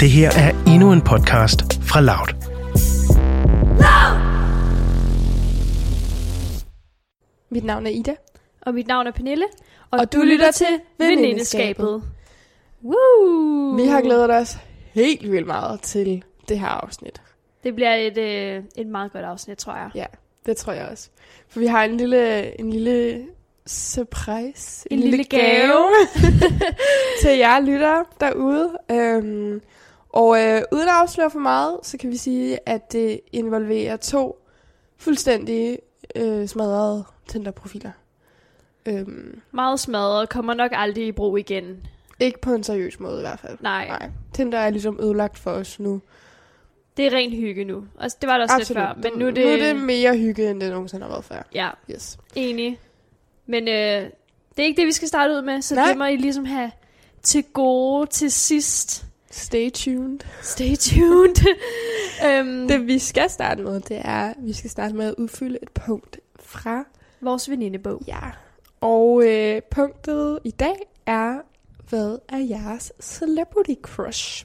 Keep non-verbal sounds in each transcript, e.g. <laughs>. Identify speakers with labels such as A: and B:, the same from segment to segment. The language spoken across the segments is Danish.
A: Det her er endnu en podcast fra Loud.
B: Mit navn er Ida.
C: Og mit navn er Pernille, og,
B: Og du
C: du
B: lytter til Venindeskabet.
C: Woo!
B: Vi har glædet os helt vildt meget til det her afsnit.
C: Det bliver et, øh, et meget godt afsnit, tror jeg.
B: Ja, det tror jeg også. For vi har en lille, en lille surprise.
C: En lille gave. <laughs>
B: til jer lyttere derude. Øhm, og øh, uden at afsløre for meget, så kan vi sige, at det involverer to fuldstændig øh, smadrede Tinder-profiler. Øhm,
C: Meget smadret, kommer nok aldrig i brug igen.
B: ikke på en seriøs måde i hvert fald.
C: Nej,
B: Nej. Tinder er ligesom ødelagt for os nu.
C: det er ren hygge nu. Altså, det var det også lidt før, men nu er det...
B: nu er det mere hygge, end det nogensinde har været før.
C: Ja,
B: Yes.
C: enig. Men øh, det er ikke det, vi skal starte ud med, så
B: Nej.
C: det må I ligesom have til gode til sidst.
B: Stay tuned.
C: Stay tuned. <laughs> øhm,
B: Det vi skal starte med, det er, at vi skal starte med at udfylde et punkt fra
C: Vores venindebog.
B: Ja, og øh, punktet i dag er, hvad er jeres celebrity crush?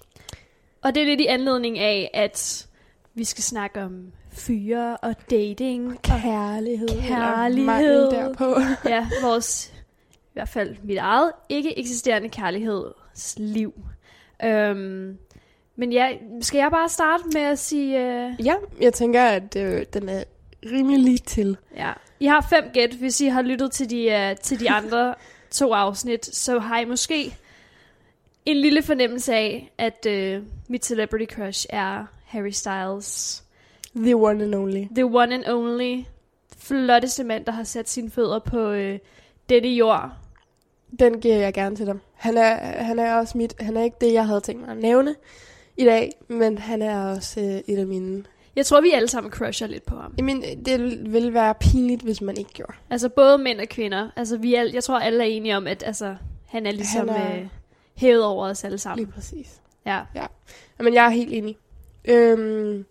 C: Og det er lidt i anledning af, at vi skal snakke om fyre og dating. Og,
B: Kærlighed.
C: Kærlighed.
B: Eller mangel derpå.
C: ja, vores, i hvert fald mit eget, ikke eksisterende kærlighedsliv. Øhm, men ja, skal jeg bare starte med at sige, øh,
B: ja, jeg tænker, at øh, den er rimelig lige til.
C: ja, I har fem gæt, hvis I har lyttet til de, øh, til de andre <laughs> to afsnit, så har I måske en lille fornemmelse af, at øh, mit celebrity crush er Harry Styles.
B: The one and only.
C: The one and only flotteste mand, der har sat sine fødder på øh, denne jord.
B: Den giver jeg gerne til dem. Han er, han er også mit, han er ikke det, jeg havde tænkt mig at nævne i dag, men han er også øh, et af mine.
C: Jeg tror, vi alle sammen crusher lidt på ham.
B: Jamen, det ville være pinligt, hvis man ikke gjorde.
C: Altså både mænd og kvinder. Altså vi er, jeg tror, alle er enige om, at altså, han er ligesom
B: Han er-.
C: Øh, hævet over os alle sammen.
B: Lige præcis.
C: Ja.
B: Men jeg er helt enig. Øhm,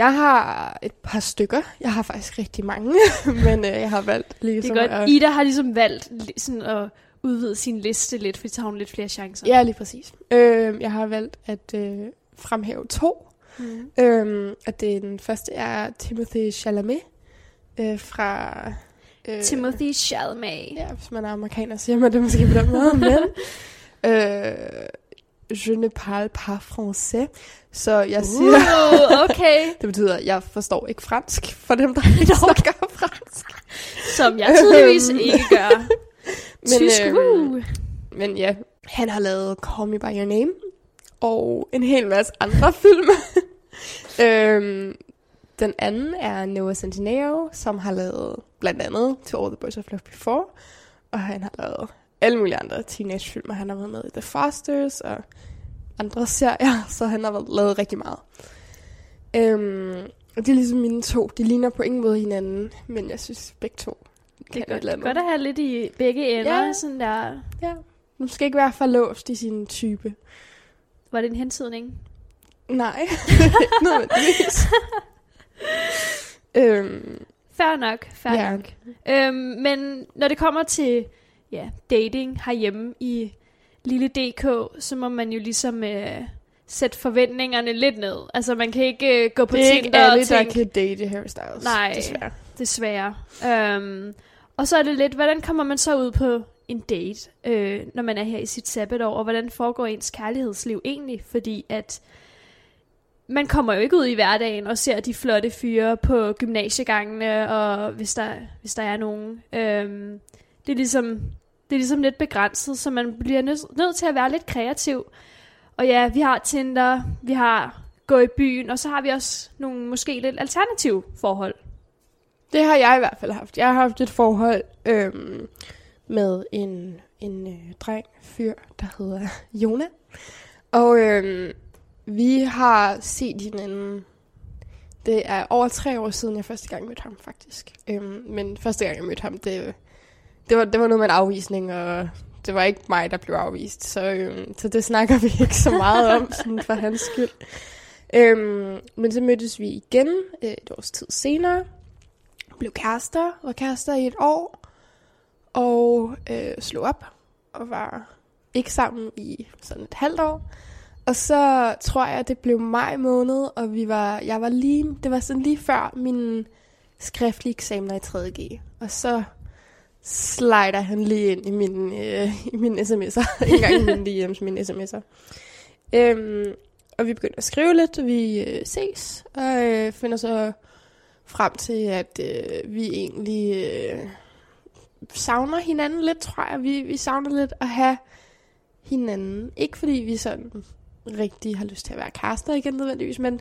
B: jeg har et par stykker. Jeg har faktisk rigtig mange, <laughs> men øh, jeg har valgt
C: Det
B: ligesom
C: er godt.
B: at...
C: Ida har ligesom valgt sådan at udvide sin liste lidt, fordi så har hun lidt flere chancer.
B: Ja, lige præcis. Øhm, jeg har valgt at øh, fremhæve to.
C: Mm.
B: Øhm, at det den første er Timothy Chalamet øh, fra... Øh,
C: Timothy Chalamet.
B: Ja, hvis man er amerikaner, siger man det måske på den måde, men... <laughs> Øh, je ne parle pas français. Så jeg siger...
C: Uh, <laughs> okay.
B: Det betyder, at jeg forstår ikke fransk, for dem, der ikke snakker fransk.
C: Som jeg tydeligvis ikke gør. <laughs>
B: Men,
C: Tysk,
B: øhm,
C: uh.
B: Men ja, han har lavet Call Me By Your Name, og en hel masse andre <laughs> film. øhm, den anden er Noah Centineo, som har lavet blandt andet To All The Boys I've Loved Before, og han har lavet alle mulige andre teenagefilmer. Han har været med i The Fosters og andre serier, <laughs> så han har været- lavet rigtig meget. Øhm, og det er ligesom mine to. De ligner på ingen måde hinanden, men jeg synes begge to
C: Det
B: kan
C: er
B: et
C: godt, godt at have lidt i begge ender.
B: Ja.
C: Sådan der.
B: Ja, man skal ikke være for låst i sin type.
C: Var det en hentydning?
B: Nej, <laughs> nødvendigvis. <laughs> øhm,
C: Fair nok, fair
B: Ja.
C: nok. Øhm, men når det kommer til ja, dating herhjemme i lille DK, så må man jo ligesom øh, sætte forventningerne lidt ned. Altså man kan ikke øh, gå på
B: det er ikke
C: Tinder
B: alle,
C: og
B: der kan date Harry Styles,
C: Nej.
B: desværre.
C: desværre. Øhm, og så er det lidt, hvordan kommer man så ud på en date, øh, når man er her i sit sabbatår, og hvordan foregår ens kærlighedsliv egentlig? Fordi at man kommer jo ikke ud i hverdagen og ser de flotte fyre på gymnasiegangene, og hvis der, hvis der er nogen. Øhm, det, er ligesom, det er ligesom lidt begrænset, så man bliver nødt, nødt til at være lidt kreativ. Og ja, vi har Tinder, vi har gå i byen, og så har vi også nogle måske lidt alternative forhold.
B: Det har jeg i hvert fald haft. Jeg har haft et forhold øhm, med en, en øh, dreng, fyr, der hedder <laughs> Jona. Og øhm, vi har set hinanden. Det er over tre år siden, jeg første gang mødte ham, faktisk. Øhm, men første gang, jeg mødte ham, det, det, var, det var noget med en afvisning, og det var ikke mig, der blev afvist. Så, øhm, så det snakker vi ikke så meget om, <laughs> sådan for hans skyld. Øhm, men så mødtes vi igen øh, et års tid senere. Blev kærester, var kærester i et år. Og øh, slog op og var ikke sammen i sådan et halvt år. Og så tror jeg, det blev maj måned, og vi var, jeg var lige, det var sådan lige før min skriftlige eksamener i 3.G. Og så slider han lige ind i min, øh, i <laughs> mine sms'er. en gang i min DM's, mine sms'er. Øhm, og vi begynder at skrive lidt, og vi øh, ses, og øh, finder så frem til, at øh, vi egentlig øh, savner hinanden lidt, tror jeg. Vi, vi savner lidt at have hinanden. Ikke fordi vi sådan rigtig har lyst til at være kærester igen nødvendigvis, men,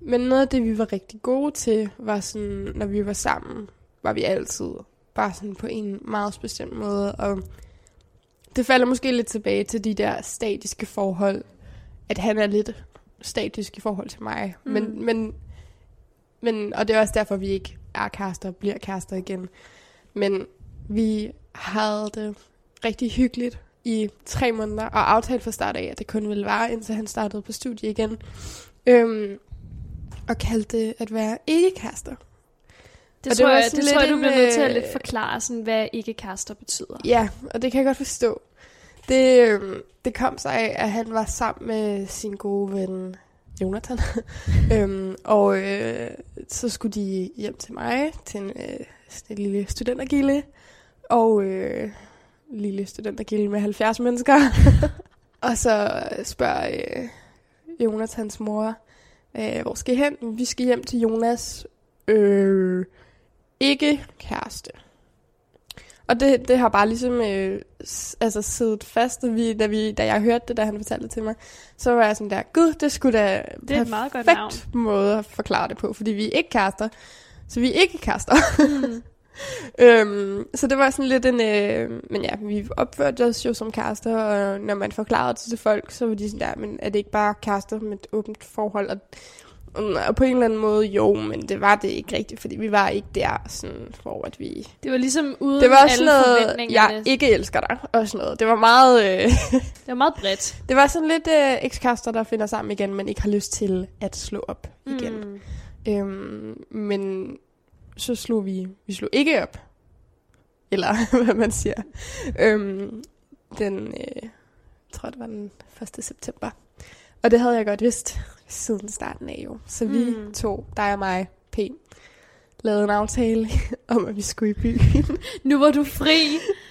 B: men noget af det, vi var rigtig gode til, var sådan, når vi var sammen, var vi altid bare sådan på en meget speciel måde, og det falder måske lidt tilbage til de der statiske forhold, at han er lidt statisk i forhold til mig, mm. men, men, men, og det er også derfor, vi ikke er kærester og bliver kærester igen, men vi havde det rigtig hyggeligt i tre måneder, og aftalte fra start af, at det kun ville være, indtil han startede på studie igen. Øhm, og kaldte det at være ikke-kærester.
C: Det,
B: Og
C: tror, jeg, det tror jeg, du bliver nødt til at
B: øh,
C: lidt forklare, sådan, hvad ikke-kærester betyder.
B: Ja, og det kan jeg godt forstå. Det, øhm, det kom sig af, at han var sammen med sin gode ven Jonathan. <laughs> øhm, og øh, så skulle de hjem til mig, til en, øh, sådan en lille studentergilde. Og øh, lille studentergilde med 70 mennesker. <laughs> og så spørger øh, Jonathans mor, øh, hvor skal I hen? Vi skal hjem til Jonas øh, ikke kæreste. Og det, det har bare ligesom øh, altså siddet fast, da, vi, da, vi, da jeg hørte det, da han fortalte det til mig. Så var jeg sådan der, gud, det skulle da
C: Det er et meget godt
B: perfekt måde at forklare det på, fordi vi er ikke kærester. Så vi er ikke kærester.
C: Mm. <laughs>
B: øhm, så det var sådan lidt en... Øh, men ja, vi opførte os jo som kærester, og når man forklarede det til folk, så var de sådan der, men er det ikke bare kærester med et åbent forhold? Og, og på en eller anden måde, jo, men det var det ikke rigtigt, fordi vi var ikke der, sådan, hvor at vi...
C: Det var ligesom uden
B: Det var også noget, jeg ikke elsker dig, og sådan noget. Det var meget... Øh, <laughs>
C: Det var meget bredt.
B: det var sådan lidt øh, ekskærester, der finder sammen igen, men ikke har lyst til at slå op igen.
C: Mm.
B: Øhm, men så slog vi, vi slog ikke op. Eller <laughs> hvad man siger. Øhm, den, øh, jeg tror det var den 1. september. Og det havde jeg godt vidst siden starten af jo. Så vi
C: Mm.
B: to, dig og mig, P, lavede en aftale <laughs> om, at vi skulle i byen.
C: Nu var du fri.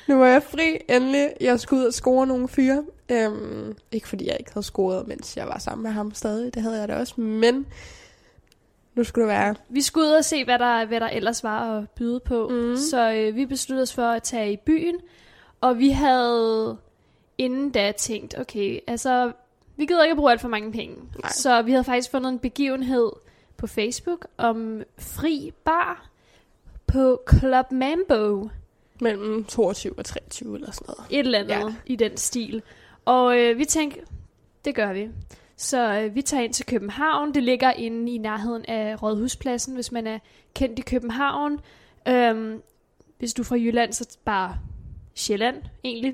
B: nu var jeg fri, endelig. Jeg skulle ud og score nogle fyre. Øhm, ikke fordi jeg ikke havde scoret, mens jeg var sammen med ham stadig. Det havde jeg da også. Men nu skulle det være.
C: Vi skulle ud og se, hvad der, hvad der ellers var at byde på.
B: Mm.
C: Så øh, vi besluttede os for at tage i byen. Og vi havde inden da tænkt, okay, altså, vi gider ikke at bruge alt for mange penge.
B: Nej.
C: Så vi havde faktisk fundet en begivenhed på Facebook om fri bar på Club Mambo.
B: Mellem 22 og 23 eller sådan noget.
C: Et eller andet
B: Ja.
C: i den stil. Og øh, vi tænkte, det gør vi. Så øh, vi tager ind til København. Det ligger inde i nærheden af Rådhuspladsen, hvis man er kendt i København. Øhm, hvis du er fra Jylland, så bare Sjælland, egentlig.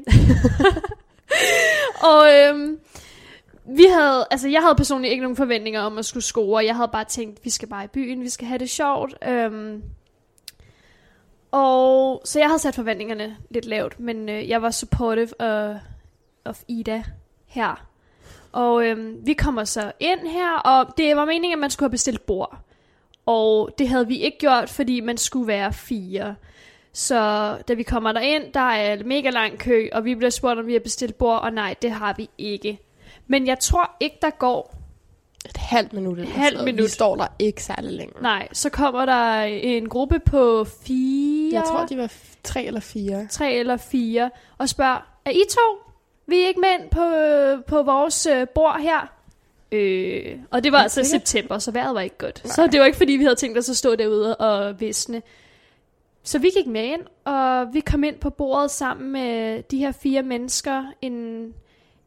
C: <laughs> og øhm, vi havde, altså jeg havde personligt ikke nogen forventninger om at skulle score. Jeg havde bare tænkt, vi skal bare i byen, vi skal have det sjovt. Øhm, og så jeg havde sat forventningerne lidt lavt, men øh, jeg var supportive af, of Ida her. Og øhm, vi kommer så ind her, og det var meningen, at man skulle have bestilt bord. Og det havde vi ikke gjort, fordi man skulle være fire. Så da vi kommer derind, der er en mega lang kø, og vi bliver spurgt, om vi har bestilt bord, og nej, det har vi ikke. Men jeg tror ikke, der går
B: Et halvt minut eller
C: Halvt
B: sådan
C: minut.
B: Vi står der ikke særlig længe.
C: Nej, så kommer der en gruppe på fire,
B: Jeg tror, de var tre eller fire.
C: tre eller fire, og spørger, er I to? Vi er ikke mænd på, på vores øh, bord her? Øh, og det var
B: Er
C: altså
B: sikkert?
C: september, så vejret var ikke godt.
B: Nej.
C: Så det var ikke, fordi vi havde tænkt os at stå derude og visne. Så vi gik med ind, og vi kom ind på bordet sammen med de her fire mennesker. En,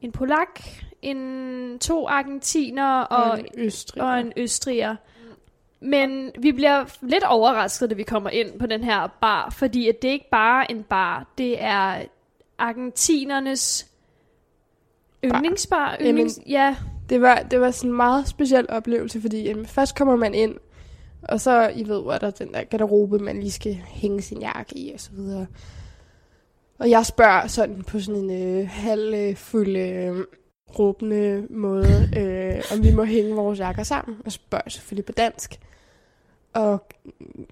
C: en polak, en, to argentiner og,
B: Og en østrig.
C: og en østriger. Men vi bliver lidt overrasket, da vi kommer ind på den her bar, fordi at det ikke bare er en bar, det er argentinernes yndlingsbar.
B: Jamen-
C: Yndlings, ja,
B: Det var, det var sådan en meget speciel oplevelse, fordi jamen, først kommer man ind, og så, I ved, hvor der er den der garderobe, man lige skal hænge sin jakke i, og så videre. Og jeg spørger sådan på sådan en øh, halv øh, øh, råbende måde, øh, om vi må hænge vores jakker sammen, og spørger selvfølgelig på dansk. Og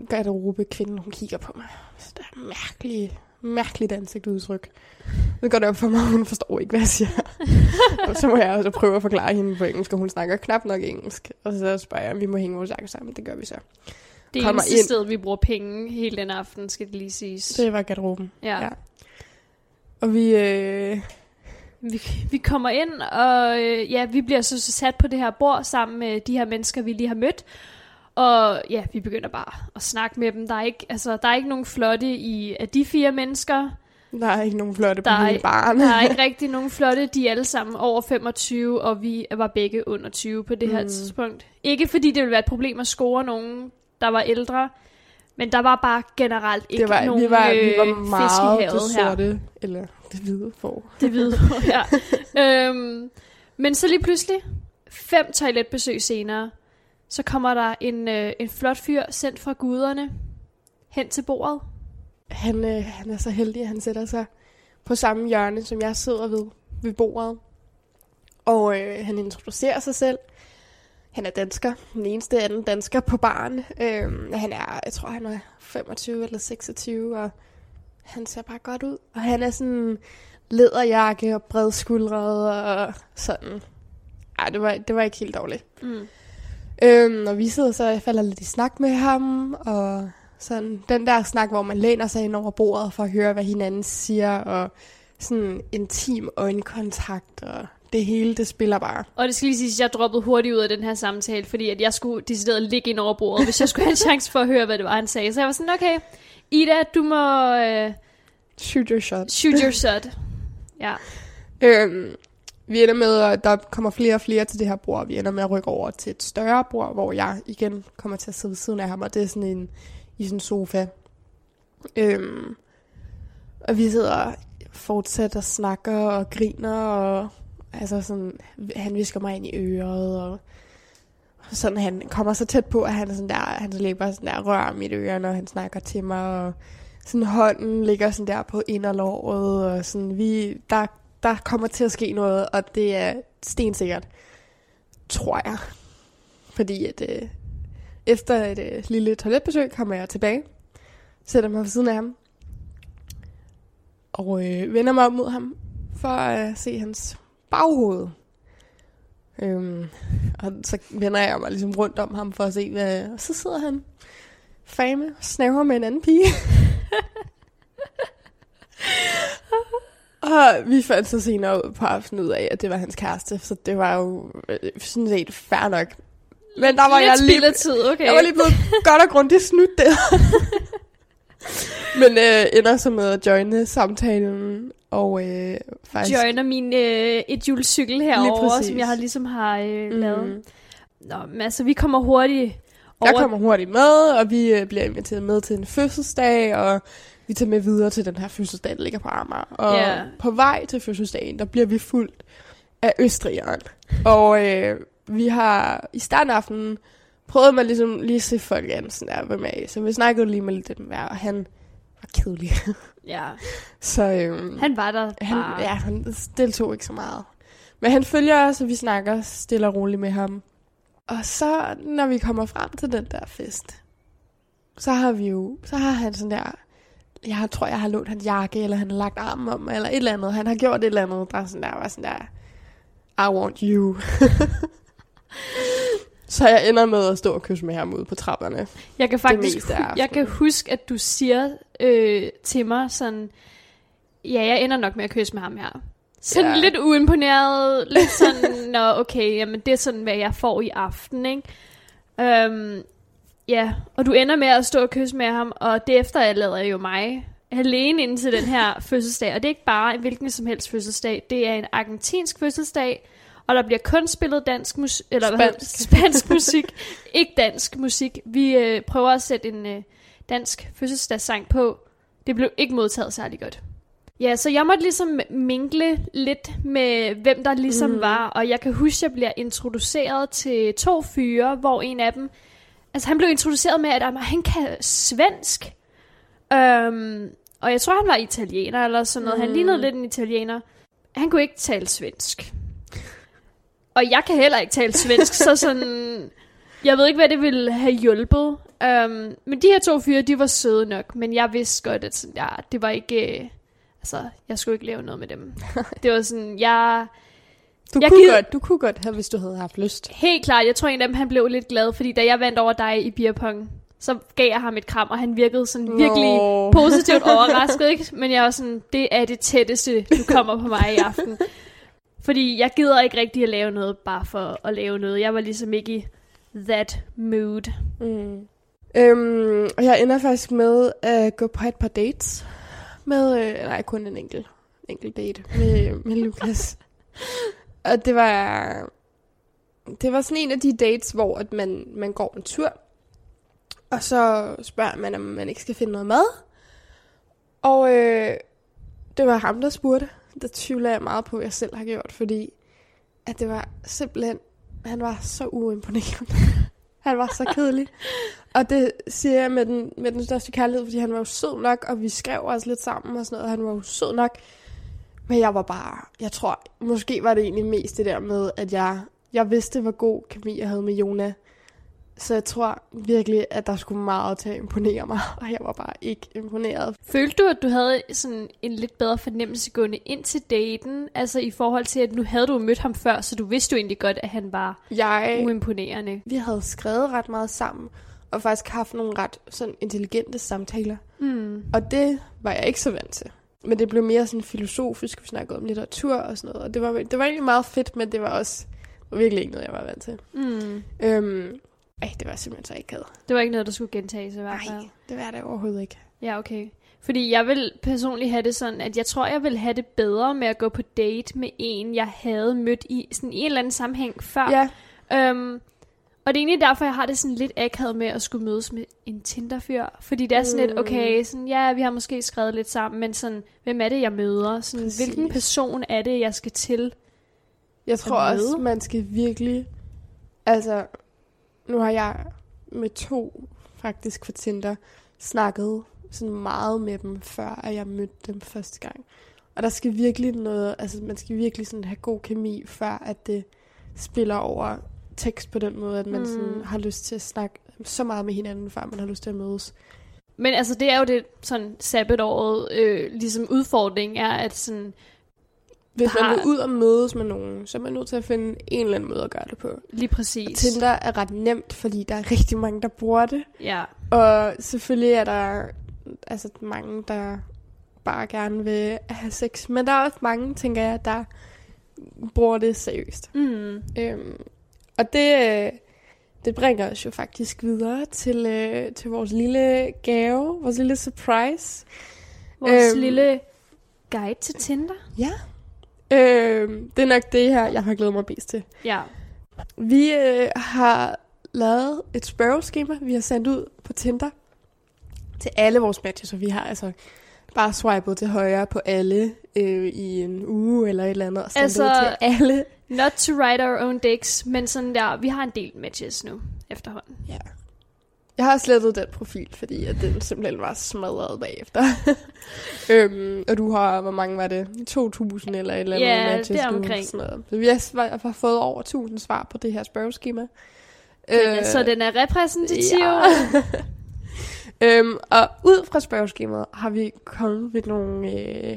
B: garderobe kvinden, hun kigger på mig. Så der er mærkeligt, mærkeligt ansigtsudtryk. Det går det op for mig, hun forstår ikke, hvad jeg siger. <laughs> og så må jeg også prøve at forklare hende på engelsk, og hun snakker knap nok engelsk. Og så spørger jeg, om vi må hænge vores jakker sammen. Det gør vi så.
C: Det er eneste
B: ind.
C: sted, vi bruger penge hele den aften, skal det lige siges.
B: Det var garderoben.
C: ja.
B: ja. Og vi, øh,
C: Vi, vi kommer ind, og øh, ja, vi bliver så sat på det her bord sammen med de her mennesker, vi lige har mødt. Og ja, vi begynder bare at snakke med dem. Der er ikke, altså, der er ikke nogen flotte i af de fire mennesker.
B: der er ikke nogen flotte på
C: Der er,
B: hele baren.
C: der er ikke <laughs> rigtig nogen flotte. De er alle sammen over 25, og vi var begge under 20 på det her
B: Mm.
C: tidspunkt. Ikke fordi det ville være et problem at score nogen, der var ældre, men der var bare generelt ikke
B: det var,
C: nogen
B: vi var, vi
C: øh,
B: var
C: fisk i
B: meget det
C: havet her.
B: sorte, eller det hvide for.
C: Det hvide ja. <laughs> øhm, Men så lige pludselig, fem toiletbesøg senere, så kommer der en, øh, en flot fyr sendt fra guderne hen til bordet.
B: Han, øh, han er så heldig, at han sætter sig på samme hjørne, som jeg sidder ved, ved bordet. Og øh, han introducerer sig selv. Han er dansker. Den eneste anden dansker på baren. Øh, han er, jeg tror, han er 25 eller 26, og han ser bare godt ud. Og han er sådan læderjakke og bredskuldret og sådan. Ej, det var, det var ikke helt dårligt.
C: Mm.
B: Øhm, og vi sidder så og falder lidt i snak med ham, og sådan den der snak, hvor man læner sig ind over bordet for at høre, hvad hinanden siger, og sådan intim øjenkontakt, og det hele, det spiller bare.
C: Og det skal lige siges, at jeg droppede hurtigt ud af den her samtale, fordi at jeg skulle decideret ligge ind over bordet, hvis jeg skulle have en <laughs> chance for at høre, hvad det var, han sagde. Så jeg var sådan, okay, Ida, du må øh,
B: Shoot your shot.
C: shoot your shot. Ja.
B: Øhm, vi ender med, at der kommer flere og flere til det her bord. Vi ender med at rykke over til et større bord, hvor jeg igen kommer til at sidde ved siden af ham, og det er sådan en, i sådan en sofa. Øhm, og vi sidder fortsat og snakker og griner, og altså sådan, han visker mig ind i øret, og sådan, han kommer så tæt på, at han sådan der, han læber sådan der rører mit øre, når han snakker til mig, og sådan hånden ligger sådan der på inderlåret, og sådan, vi, der, der kommer til at ske noget, og det er stensikkert, tror jeg. Fordi at øh, efter et øh, lille toiletbesøg kommer jeg tilbage, sætter mig ved siden af ham, og øh, vender mig op mod ham, for at øh, se hans baghoved. Øhm, og så vender jeg mig ligesom rundt om ham for at se, hvad... Og så sidder han fame og snaver med en anden pige. og vi fandt så senere ud på aftenen ud af, at det var hans kæreste, så det var jo øh, sådan set fair nok. Men der var
C: Lidt
B: jeg lige,
C: tid, okay.
B: jeg var lige blevet godt og grundigt snydt der. <laughs> Men øh, ender så med at joine samtalen, og øh, faktisk...
C: Joiner min øh, et cykel herovre, som jeg har ligesom har øh, lavet. Nå, men altså, vi kommer hurtigt over...
B: Jeg kommer hurtigt med, og vi øh, bliver inviteret med til en fødselsdag, og vi tager med videre til den her fødselsdag, der ligger på Amager. Og
C: Ja.
B: på vej til fødselsdagen, der bliver vi fuldt af østrigeren. Og øh, vi har i starten af aftenen prøvet med ligesom lige at se folk an, sådan der, hvem er I? Så vi snakkede lige med lidt dem hver, og han var kedelig. <laughs>
C: Ja,
B: så øh,
C: han var der
B: han,
C: bare.
B: ja, han deltog ikke så meget. Men han følger os, og vi snakker stille og roligt med ham. Og så, når vi kommer frem til den der fest, så har vi jo, så har han sådan der, jeg tror, jeg har lånt hans jakke, eller han har lagt armen om, eller et eller andet. Han har gjort et eller andet, der sådan der var sådan der, I want you. <laughs> så jeg ender med at stå og kysse med ham ude på trapperne.
C: Jeg kan faktisk jeg kan huske, at du siger øh, til mig sådan, ja, jeg ender nok med at kysse med ham her. Sådan
B: Ja.
C: lidt uimponeret, lidt sådan, nå okay, jamen det er sådan, hvad jeg får i aften, ikke? Øhm, ja, og du ender med at stå og kysse med ham, og det efterlader jo mig alene ind til den her fødselsdag. Og det er ikke bare en hvilken som helst fødselsdag, det er en argentinsk fødselsdag, og der bliver kun spillet dansk musik, eller hvad hedder det?
B: Spansk.
C: spansk <laughs> musik, ikke dansk musik. Vi øh, prøver at sætte en øh, dansk fødselsdagssang på. Det blev ikke modtaget særlig godt. Ja, så jeg måtte ligesom minkle lidt med, hvem der ligesom mm. var, og jeg kan huske, at jeg bliver introduceret til to fyre, hvor en af dem, altså han blev introduceret med, at han kan svensk, øhm, og jeg tror, han var italiener eller sådan noget, mm. han lignede lidt en italiener. Han kunne ikke tale svensk. Og jeg kan heller ikke tale svensk, så sådan... Jeg ved ikke, hvad det ville have hjulpet. Um, men de her to fyre, de var søde nok, men jeg vidste godt, at sådan, ja, det var ikke... Øh, altså, jeg skulle ikke lave noget med dem. <laughs> Det var sådan, jeg...
B: Du,
C: Jeg
B: kunne
C: gider-
B: godt, du kunne godt have, hvis du havde haft lyst.
C: Helt klart, jeg tror en af dem, han blev lidt glad, fordi da jeg vandt over dig i beerpong, så gav jeg ham et kram, og han virkede sådan virkelig
B: Nå.
C: positivt overrasket, ikke? Men jeg var sådan, det er det tætteste, du kommer på mig i aften. <laughs> Fordi jeg gider ikke rigtig at lave noget, bare for at lave noget. Jeg var ligesom ikke i that mood.
B: Mm. Øhm, og jeg ender faktisk med at gå på et par dates. Med, øh, nej, kun en enkelt, enkelt date med, <laughs> med Lukas. og det var, det var sådan en af de dates, hvor at man, man går en tur. Og så spørger man, om man ikke skal finde noget mad. Og øh, det var ham, der spurgte. Det tvivler jeg meget på, at jeg selv har gjort, fordi at det var simpelthen, han var så uimponerende. <laughs> han var så kedelig. Og det siger jeg med den, med den største kærlighed, fordi han var jo sød nok, og vi skrev også lidt sammen og sådan noget, og han var jo sød nok. Men jeg var bare, jeg tror, måske var det egentlig mest det der med, at jeg, jeg vidste, hvor god kemi jeg havde med Jona. Så jeg tror virkelig, at der skulle meget til at imponere mig, og jeg var bare ikke imponeret.
C: Følte du, at du havde sådan en lidt bedre fornemmelse gående ind til daten? Altså i forhold til, at nu havde du mødt ham før, så du vidste jo egentlig godt, at han var
B: Jeg,
C: uimponerende.
B: vi havde skrevet ret meget sammen, og faktisk haft nogle ret sådan intelligente samtaler.
C: Mm.
B: Og det var jeg ikke så vant til. Men det blev mere sådan filosofisk, vi snakkede om litteratur og sådan noget. Og det var, det var egentlig meget fedt, men det var også virkelig ikke noget, jeg var vant til.
C: Mm.
B: Øhm, ej, det var simpelthen så ikke
C: Det var ikke noget, der skulle gentages i hvert fald.
B: Nej, det var det overhovedet ikke.
C: Ja, okay. Fordi jeg vil personligt have det sådan, at jeg tror, jeg vil have det bedre med at gå på date med en, jeg havde mødt i sådan en eller anden sammenhæng før.
B: Ja,
C: Øhm, og det er egentlig derfor, jeg har det sådan lidt akavet med at skulle mødes med en Tinder-fyr. Fordi det er sådan lidt,
B: Mm.
C: okay, sådan, ja, vi har måske skrevet lidt sammen, men sådan, hvem er det, jeg møder? Sådan,
B: Præcis.
C: hvilken person er det, jeg skal til?
B: jeg tror også, man skal virkelig... Altså, nu har jeg med to faktisk for Tinder snakket sådan meget med dem, før at jeg mødte dem første gang. Og der skal virkelig noget, altså man skal virkelig sådan have god kemi, før at det spiller over tekst på den måde, at man
C: mm.
B: sådan har lyst til at snakke så meget med hinanden, før man har lyst til at mødes.
C: Men altså, det er jo det sådan sabbatåret, øh, ligesom udfordring er, at sådan,
B: Hvis
C: Der
B: man vil ud og mødes med nogen, så er man nødt til at finde en eller anden måde at gøre det på.
C: lige præcis.
B: Tinder er ret nemt, fordi der er rigtig mange, der bruger det.
C: Ja,
B: Og selvfølgelig er der altså mange, der bare gerne vil have sex. Men der er også mange, tænker jeg, der bruger det seriøst.
C: mm.
B: Øhm, og det, det bringer os jo faktisk videre til, øh, til vores lille gave, vores lille surprise.
C: vores
B: øhm.
C: lille guide til Tinder.
B: Ja. Øhm, det er nok det her, jeg har glædet mig mest til.
C: Ja,
B: Vi øh, har lavet et spørgeskema, vi har sendt ud på Tinder til alle vores matches, og vi har altså bare swipet til højre på alle øh, i en uge eller et eller andet, og sendt. Altså- ud til alle.
C: not to write our own dicks, men sådan der, vi har en del matches nu efterhånden.
B: Ja. Jeg har slettet den profil, fordi at den simpelthen var smadret bagefter. <laughs> øhm, og du har, hvor mange var det? 2.000 eller et eller andet
C: Ja,
B: matches
C: det
B: nu,
C: omkring.
B: Sådan noget. Så vi har, har fået over 1.000 svar på det her spørgeskema.
C: Øh, så den er repræsentativ.
B: Ja. <laughs> øhm, og ud fra spørgeskemaet har vi kommet ved nogle, øh,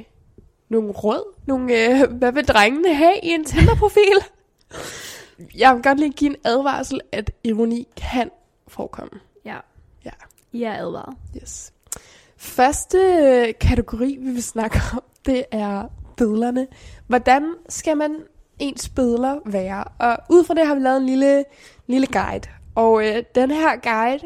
B: nogle råd. Nogle, øh, hvad vil drengene have i en Tinder-profil? <laughs> Jeg vil godt lige give en advarsel, at ironi kan forekomme
C: ja. I er advaret.
B: Yes. Første øh, kategori, vi vil snakke om, det er bødlerne. Hvordan skal man ens billeder være? Og ud fra det har vi lavet en lille, lille guide. Og øh, den her guide,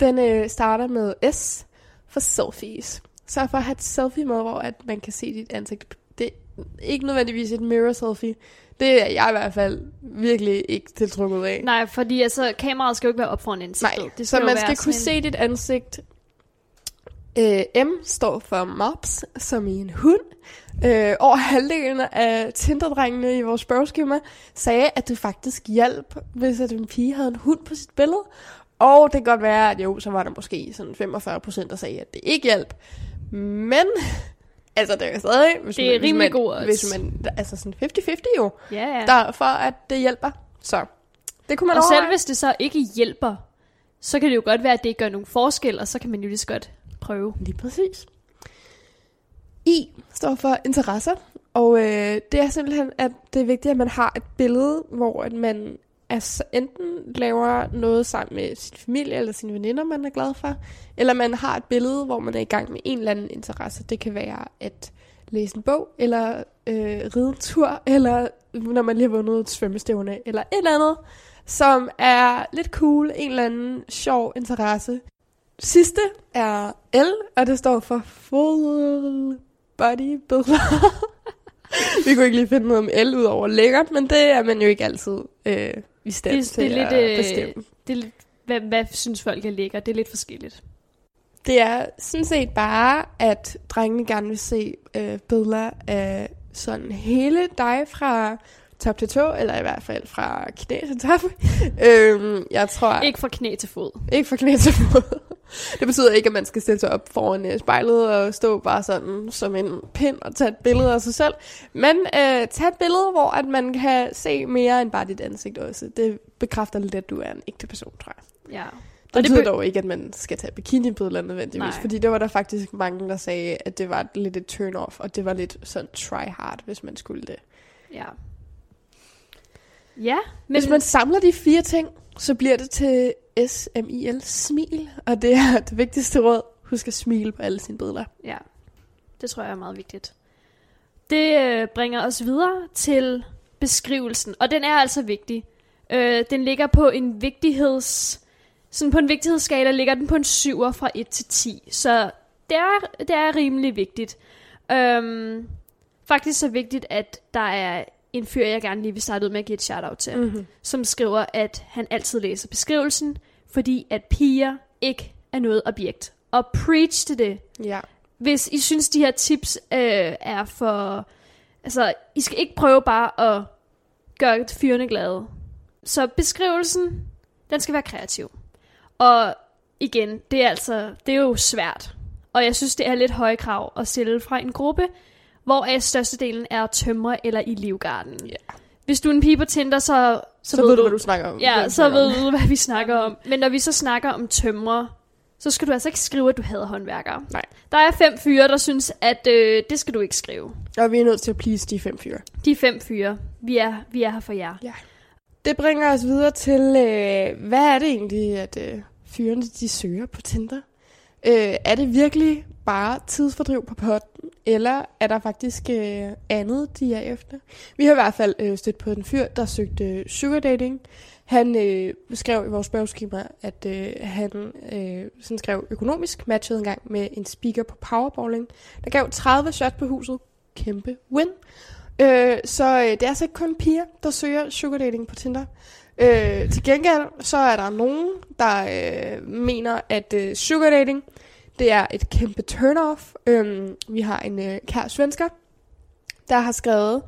B: den øh, starter med S for selfies. Så for at have et selfie med, hvor at man kan se dit ansigt. Det er ikke nødvendigvis et mirror selfie. Det er jeg i hvert fald virkelig ikke tiltrukket af.
C: Nej, fordi altså, kameraet skal jo ikke være op foran ansigtet.
B: Nej,
C: det
B: så
C: jo
B: man skal kunne
C: sådan
B: se dit ansigt. Øh, M står for mops, som i en hund. Øh, over halvdelen af Tinder-drengene i vores spørgeskema sagde, at det faktisk hjalp, hvis at en pige havde en hund på sit billede. Og det kan godt være, at jo, så var der måske sådan 45 procent, der sagde, at det ikke hjalp. Men Altså, det er stadig... Hvis
C: Det er
B: man,
C: rimelig god.
B: Hvis man, altså sådan 50-50 jo,
C: Ja, ja.
B: der, for at det hjælper. Så det kunne man
C: og selv
B: overveje.
C: hvis det så ikke hjælper, så kan det jo godt være, at det ikke gør nogen forskel, og så kan man jo lige så godt prøve.
B: Lige præcis. I står for interesser, og øh, det er simpelthen, at det er vigtigt, at man har et billede, hvor at man altså enten laver noget sammen med sin familie eller sine veninder, man er glad for, eller man har et billede, hvor man er i gang med en eller anden interesse. Det kan være at læse en bog, eller øh, ride en tur, eller når man lige har vundet et svømmestævne, eller et eller andet, som er lidt cool, en eller anden sjov interesse. Sidste er L, og det står for Full Body Builder. <laughs> <laughs> Vi kunne ikke lige finde noget om L ud over lækkert, men det er man jo ikke altid øh, i stand
C: Det-
B: til
C: det er
B: at
C: lidt, øh,
B: bestemme.
C: Det er lidt, hvad, hvad synes folk er lækkert? Det er lidt forskelligt.
B: Det er sådan set bare, at drengene gerne vil se øh, billeder af sådan hele dig fra top til tå, eller i hvert fald fra knæ til top. <laughs> øhm, jeg tror...
C: Ikke fra knæ til fod.
B: Ikke fra knæ til fod. Det betyder ikke, at man skal stille sig op foran øh, spejlet og stå bare sådan som en pind og tage et billede af sig selv. Men øh, tag et billede, hvor at man kan se mere end bare dit ansigt også. Det bekræfter lidt, at du er en ægte person, tror jeg.
C: Ja.
B: Det
C: Og det
B: betyder
C: be-
B: dog ikke, at man skal tage bikini-billeder nødvendigvis,
C: Nej.
B: fordi det var der faktisk mange, der sagde, at det var lidt et turn-off, og det var lidt sådan try-hard, hvis man skulle det.
C: Ja. Ja, men
B: Hvis man samler de fire ting, så bliver det til SMIL, smil, og det er det vigtigste råd. Husk at smile på alle sine billeder.
C: Ja, det tror jeg er meget vigtigt. Det øh, bringer os videre til beskrivelsen, og den er altså vigtig. Øh, den ligger på en vigtigheds... Sådan på en vigtighedsskala ligger den på en 7 fra 1 til 10, så det er, det er rimelig vigtigt. Øhm, faktisk så vigtigt, at der er en fyr, jeg gerne lige vil starte ud med at give et shout-out til,
B: Mm-hmm.
C: som skriver, at han altid læser beskrivelsen, fordi at piger ikke er noget objekt. Og preach til det.
B: Ja.
C: Hvis I synes, de her tips øh, er for... Altså, I skal ikke prøve bare at gøre fyrene glade. Så beskrivelsen, den skal være kreativ. Og igen, det er altså, det er jo svært. Og jeg synes, det er lidt høje krav at stille fra en gruppe, hvor af størstedelen er tømrer eller i livgarden.
B: Ja.
C: Hvis du er en pige på Tinder, så,
B: Så, så ved du, hvad du snakker om.
C: Ja, så ved du, hvad vi snakker om. Men når vi så snakker om tømrer, så skal du altså ikke skrive, at du hader håndværkere.
B: Nej.
C: Der er fem fyre, der synes, at øh, det skal du ikke skrive.
B: Og vi er nødt til at please de fem fyre.
C: De fem fyre, vi er, vi er her for jer.
B: Det bringer os videre til, øh, hvad er det egentlig, at øh, fyrene de søger på Tinder? Øh, er det virkelig bare tidsfordriv på potten, eller er der faktisk øh, andet, de er efter? Vi har i hvert fald øh, stødt på en fyr, der søgte øh, sugar dating. Han øh, skrev i vores spørgeskema, at øh, han øh, sådan skrev økonomisk matchede engang med en speaker på powerballing, der gav 30 shots på huset. Kæmpe win. Øh, så øh, det er altså ikke kun piger, der søger sugar dating på Tinder. Øh, til gengæld så er der nogen, der øh, mener, at øh, sugar dating, det er et kæmpe turn-off. Øh, vi har en øh, kær svensker, der har skrevet,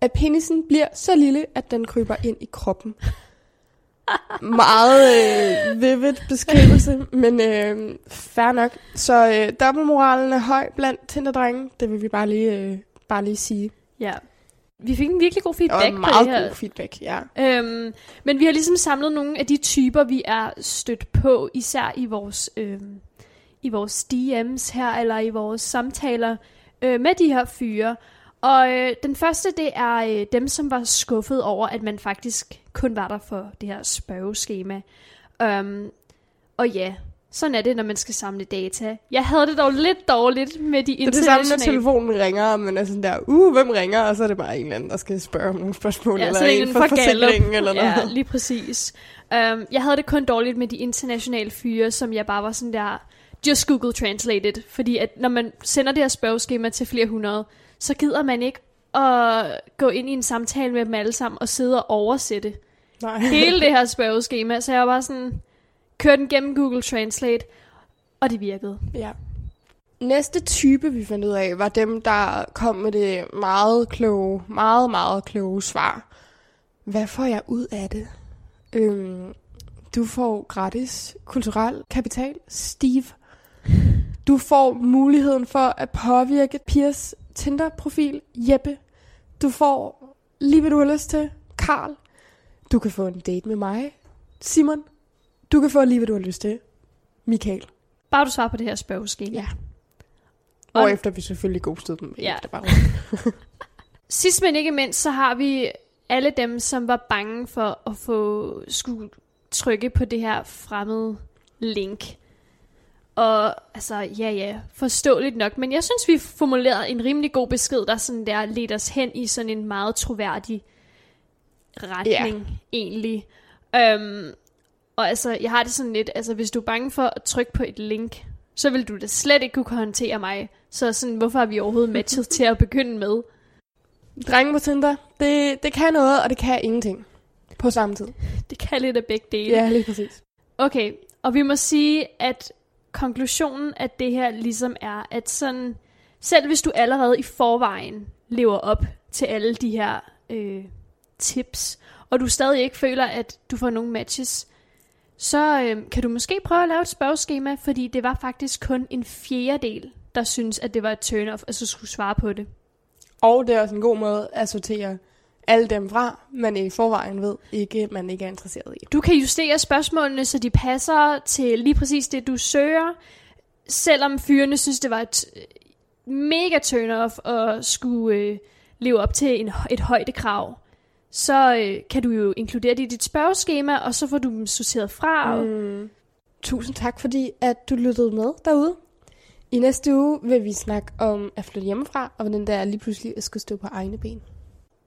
B: at penisen bliver så lille, at den kryber ind i kroppen. <laughs> Meget øh, vivid beskrivelse, men øh, fair nok. Så øh, dobbeltmoralen er høj blandt Tinder-drenge. Det vil vi bare lige, øh, bare lige sige.
C: Ja. Vi fik en virkelig god
B: Og
C: feedback på det
B: meget
C: her.
B: god feedback, ja.
C: Øhm, men vi har ligesom samlet nogle af de typer, vi er stødt på, især i vores, øhm, i vores DM's her, eller i vores samtaler øh, med de her fyre. Og øh, den første, det er øh, dem, som var skuffet over, at man faktisk kun var der for det her spørgeskema. Um, og ja, sådan er det, når man skal samle data. Jeg havde det dog lidt dårligt med de
B: Det er det samme, når
C: internationale...
B: telefonen ringer, og man er sådan der, uh, hvem ringer? Og så er det bare en eller anden, der skal spørge om nogle spørgsmål,
C: Ja,
B: eller
C: er
B: en
C: en
B: for forsikringen, eller noget.
C: Ja, lige præcis. Um, jeg havde det kun dårligt med de internationale fyre, som jeg bare var sådan der, just Google Translated. Fordi at når man sender det her spørgeskema til flere hundrede, så gider man ikke at gå ind i en samtale med dem alle sammen og sidde og oversætte
B: Nej.
C: hele det her <laughs> spørgeskema. Så jeg var bare sådan, kørte den gennem Google Translate, og det virkede.
B: Ja. Næste type, vi fandt ud af, var dem, der kom med det meget kloge, meget, meget kloge svar. Hvad får jeg ud af det? Øhm, du får gratis kulturel kapital. Steve. Du får muligheden for at påvirke Piers Tinder-profil, Jeppe. Du får lige hvad du har lyst til, Karl. Du kan få en date med mig, Simon. Du kan få lige hvad du har lyst til, Michael.
C: Bare du svarer på det her spørgeskema.
B: Ja.
C: Og-
B: Og efter vi selvfølgelig ghostede dem.
C: Ja.
B: bare. <laughs>
C: Sidst men ikke mindst, så har vi alle dem, som var bange for at få skulle trykke på det her fremmede link. Og altså, ja ja, forståeligt nok, men jeg synes, vi formulerede en rimelig god besked, der sådan der ledte os hen i sådan en meget troværdig retning, yeah. egentlig. Um, og altså, jeg har det sådan lidt, altså hvis du er bange for at trykke på et link, så vil du da slet ikke kunne håndtere mig. Så sådan, hvorfor har vi overhovedet matchet til at begynde med?
B: Drenge på Tinder, det, det kan noget, og det kan ingenting. På samme tid.
C: Det kan lidt af begge dele.
B: Ja, lige præcis.
C: Okay, og vi må sige, at konklusionen af det her ligesom er, at sådan, selv hvis du allerede i forvejen lever op til alle de her øh, tips, og du stadig ikke føler, at du får nogle matches, så øh, kan du måske prøve at lave et spørgeskema, fordi det var faktisk kun en fjerdedel, der synes, at det var et turn-off, at så skulle svare på det.
B: Og det er også en god måde at sortere alle dem fra, man i forvejen ved ikke, man ikke er interesseret i.
C: Du kan justere spørgsmålene, så de passer til lige præcis det, du søger. Selvom fyrene synes, det var et øh, mega turn-off at skulle øh, leve op til en, et højdekrav, så øh, kan du jo inkludere det i dit spørgeskema, og så får du dem sorteret fra. Og,
B: Mm. Tusind tak, fordi at du lyttede med derude. I næste uge vil vi snakke om at flytte hjemmefra, og hvordan det er lige pludselig at skulle stå på egne ben.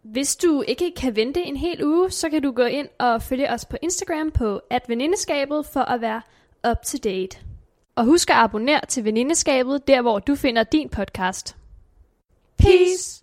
C: Hvis du ikke kan vente en hel uge, så kan du gå ind og følge os på Instagram på venindeskabet for at være up to date. Og husk at abonnere til venindeskabet, der hvor du finder din podcast. Peace!